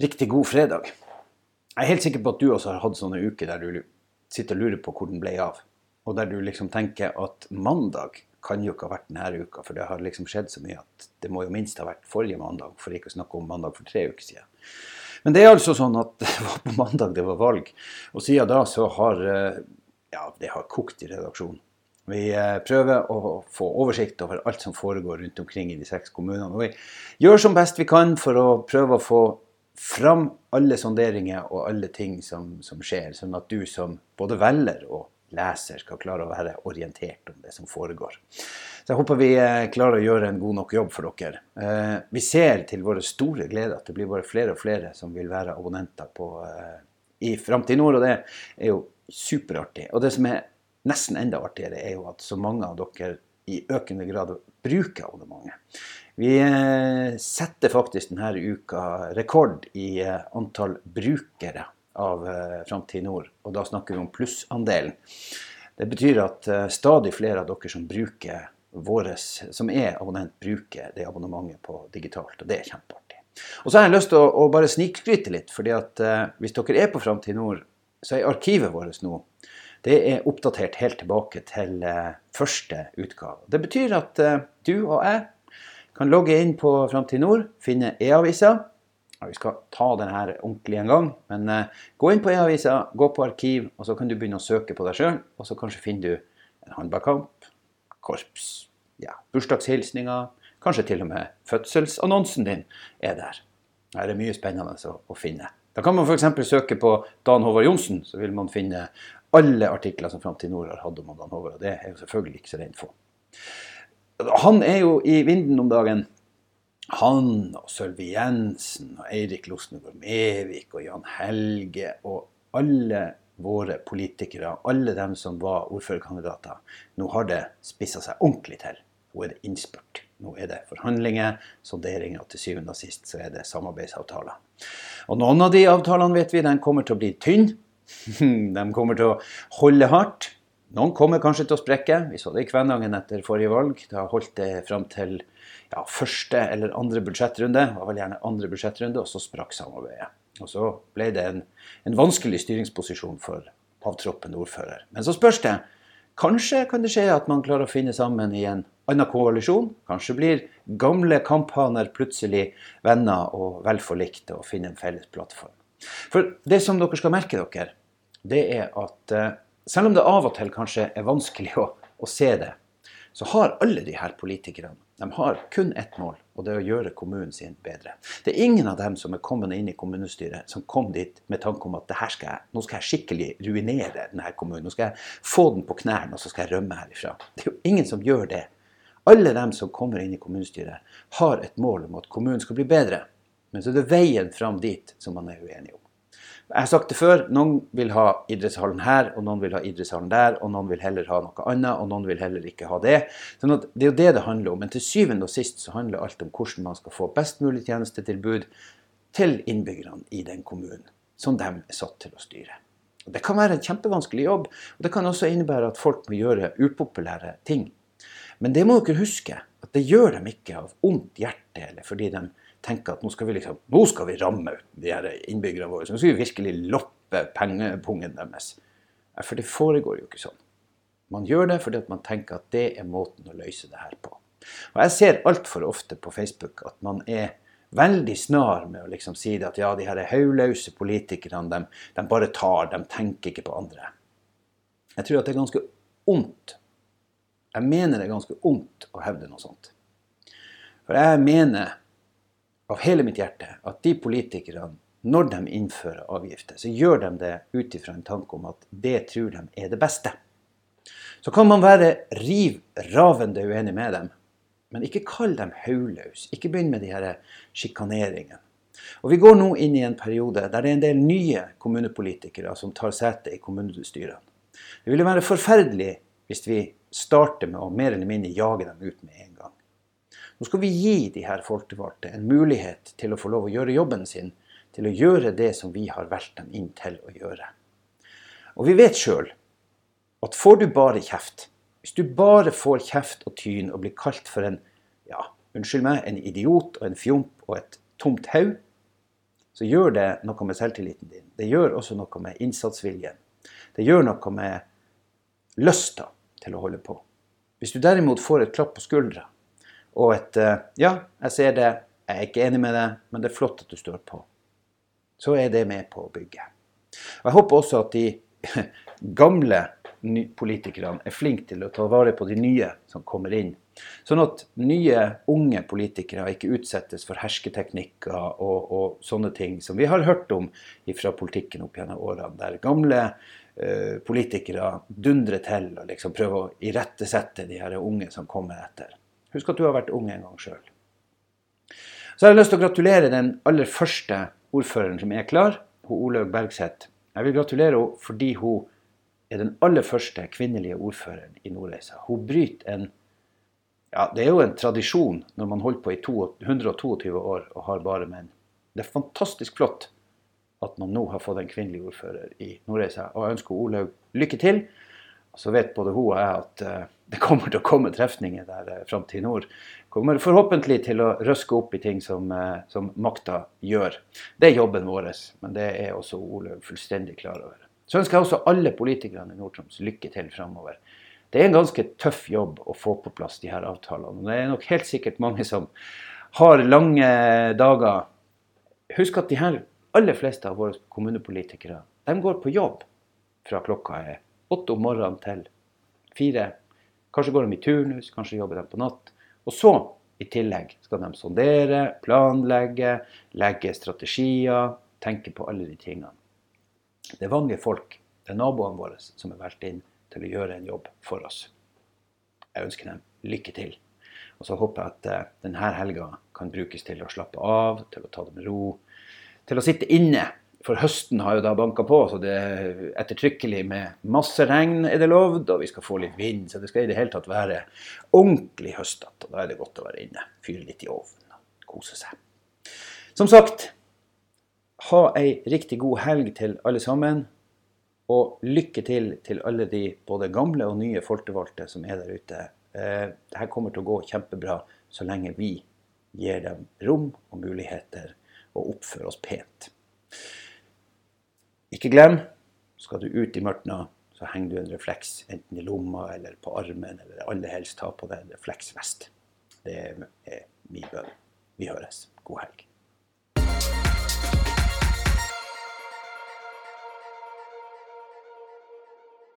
Riktig god fredag. Jeg er helt sikker på at du også har hatt sånne uker der du sitter og lurer på hvor den ble av. Og der du liksom tenker at mandag kan jo ikke ha vært denne uka, for det har liksom skjedd så mye at det må jo minst ha vært forrige mandag, for ikke å snakke om mandag for tre uker siden. Men det er altså sånn at det var på mandag det var valg, og siden da så har eh, ja, det har kokt i redaksjonen. Vi eh, prøver å få oversikt over alt som foregår rundt omkring i de seks kommunene. Og vi gjør som best vi kan for å prøve å få fram alle sonderinger og alle ting som, som skjer, sånn at du som både velger og leser skal klare å være orientert om det som foregår. Så jeg håper vi eh, klarer å gjøre en god nok jobb for dere. Eh, vi ser til våre store glede at det blir bare flere og flere som vil være abonnenter på, eh, i Framtid Nord, og det er jo superartig. Og det som er nesten enda artigere, er jo at så mange av dere i økende grad bruker abonnementet. Vi eh, setter faktisk denne uka rekord i eh, antall brukere av eh, Framtid Nord, og da snakker vi om plussandelen. Det betyr at stadig flere av dere som bruker våres, som er abonnent, bruker det abonnementet på digitalt, og det er kjempeartig. Og så har jeg lyst til å, å bare snikskryte litt, fordi at hvis dere er på Framtid Nord, så er arkivet vårt nå det er oppdatert helt tilbake til første utgave. Det betyr at du og jeg kan logge inn på Framtid Nord, finne e-avisa. Vi skal ta denne her ordentlig en gang, men uh, gå inn på e-avisa, gå på arkiv, og så kan du begynne å søke på deg sjøl. Og så kanskje finner du en håndballkamp, korps, ja, bursdagshilsninger, kanskje til og med fødselsannonsen din er der. Her er det mye spennende å finne. Da kan man f.eks. søke på Dan Håvard Johnsen, så vil man finne alle artikler som Framtid Nord har hatt om Dan Håvard. Og det er jo selvfølgelig ikke så rent få. Han er jo i vinden om dagen. Han og Sølvi Jensen og Eirik Losnegård Mevik og Jan Helge og alle våre politikere, alle dem som var ordførerkandidater, nå har det spissa seg ordentlig til. Nå er det innspurt. Nå er det forhandlinger, sonderinger, og til syvende og sist så er det samarbeidsavtaler. Og noen av de avtalene vet vi, den kommer til å bli tynn. De kommer til å holde hardt. Noen kommer kanskje til å sprekke. Vi så det i Kvænangen etter forrige valg. Da holdt det fram til ja, første eller andre budsjettrunde. Det var vel gjerne andre budsjettrunde, og så sprakk samarbeidet. Og så ble det en, en vanskelig styringsposisjon for avtroppende ordfører. Men så spørs det. Kanskje kan det skje at man klarer å finne sammen i en annen koalisjon. Kanskje blir gamle kamphaner plutselig venner og vel forlikte og finner en felles plattform. For det som dere skal merke dere, det er at eh, selv om det av og til kanskje er vanskelig å, å se det, så har alle de her politikerne de har kun ett mål, og det er å gjøre kommunen sin bedre. Det er ingen av dem som er kommet inn i kommunestyret, som kom dit med tanke om at skal jeg, nå skal jeg skikkelig ruinere denne kommunen. Nå skal jeg få den på knærne, og så skal jeg rømme herifra. Det er jo ingen som gjør det. Alle dem som kommer inn i kommunestyret, har et mål om at kommunen skal bli bedre. Men så er det veien fram dit som man er uenig om. Jeg har sagt det før, noen vil ha idrettshallen her, og noen vil ha idrettshallen der, og noen vil heller ha noe annet, og noen vil heller ikke ha det. Sånn at Det er jo det det handler om. Men til syvende og sist så handler alt om hvordan man skal få best mulig tjenestetilbud til innbyggerne i den kommunen som de er satt til å styre. Og det kan være en kjempevanskelig jobb, og det kan også innebære at folk må gjøre upopulære ting. Men det må dere huske, at det gjør dem ikke av ondt hjerte eller fordi de tenker at nå skal vi liksom, nå skal vi ramme de her innbyggerne våre. Så nå skal vi virkelig loppe pengepungen deres. For det foregår jo ikke sånn. Man gjør det fordi man tenker at det er måten å løse det her på. Og Jeg ser altfor ofte på Facebook at man er veldig snar med å liksom si at ja, de her hodeløse politikerne, de, de bare tar, de tenker ikke på andre. Jeg tror at det er ganske ondt. Jeg mener det er ganske ondt å hevde noe sånt. For jeg mener av hele mitt hjerte at de politikerne, når de innfører avgifter, så gjør de det ut ifra en tanke om at det tror de er det beste. Så kan man være riv ravende uenig med dem, men ikke kall dem hodeløse. Ikke begynn med de her sjikaneringene. Og Vi går nå inn i en periode der det er en del nye kommunepolitikere som tar sete i kommunestyrene. Det ville være forferdelig hvis vi starter med å mer eller mindre jage dem ut med en gang. Nå skal vi gi de her folkevalgte en mulighet til å få lov å gjøre jobben sin, til å gjøre det som vi har valgt dem inn til å gjøre. Og vi vet sjøl at får du bare kjeft, hvis du bare får kjeft og tyn og blir kalt for en ja, unnskyld meg, en idiot og en fjomp og et tomt haug, så gjør det noe med selvtilliten din. Det gjør også noe med innsatsviljen. Det gjør noe med lysta til å holde på. Hvis du derimot får et klapp på skuldra og et eh, 'ja, jeg ser det, jeg er ikke enig med det, men det er flott at du står på', så er det med på å bygge. Og Jeg håper også at de gamle politikerne er flinke til å ta vare på de nye som kommer inn. Sånn at nye, unge politikere ikke utsettes for hersketeknikker og, og sånne ting som vi har hørt om fra politikken opp gjennom årene, der gamle uh, politikere dundrer til og liksom prøver å irettesette de her unge som kommer etter. Husk at du har vært ung en gang sjøl. Så jeg har lyst til å gratulere den aller første ordføreren som er klar, hun Olaug Bergseth. Jeg vil gratulere henne fordi hun er den aller første kvinnelige ordføreren i Nordreisa. Hun bryter en ja, Det er jo en tradisjon når man holder på i 122 år og har bare menn. Det er fantastisk flott at man nå har fått en kvinnelig ordfører i Nordreisa. Og jeg ønsker Olaug lykke til. Så vet både hun og jeg at uh, det kommer til å komme trefninger der uh, fram til nord. Kommer forhåpentlig til å røske opp i ting som, uh, som makta gjør. Det er jobben vår, men det er også Olaug fullstendig klar over. Så ønsker jeg også alle politikerne i Nord-Troms lykke til framover. Det er en ganske tøff jobb å få på plass de her avtalene. Det er nok helt sikkert mange som har lange dager. Husk at de her aller fleste av våre kommunepolitikere de går på jobb fra klokka er åtte om morgenen til fire. Kanskje går de i turnus, kanskje jobber de på natt. Og så, i tillegg, skal de sondere, planlegge, legge strategier, tenke på alle de tingene. Det er vanlige folk, det er naboene våre, som er valgt inn til å gjøre en jobb for oss. Jeg ønsker dem lykke til. Og så håper jeg at uh, denne helga kan brukes til å slappe av, til å ta det med ro, til å sitte inne. For høsten har jo da banka på, så det er ettertrykkelig med masse regn er det lovd, og vi skal få litt vind. Så det skal i det hele tatt være ordentlig høstete. Og da er det godt å være inne. Fyre litt i ovnen og kose seg. Som sagt, ha ei riktig god helg til alle sammen. Og lykke til til alle de både gamle og nye folkevalgte som er der ute. Eh, Dette kommer til å gå kjempebra så lenge vi gir dem rom og muligheter og oppfører oss pent. Ikke glem, skal du ut i mørket så henger du en refleks enten i lomma eller på armen, eller aller helst ta på deg en refleksvest. Det er min bønn. Vi høres. God helg.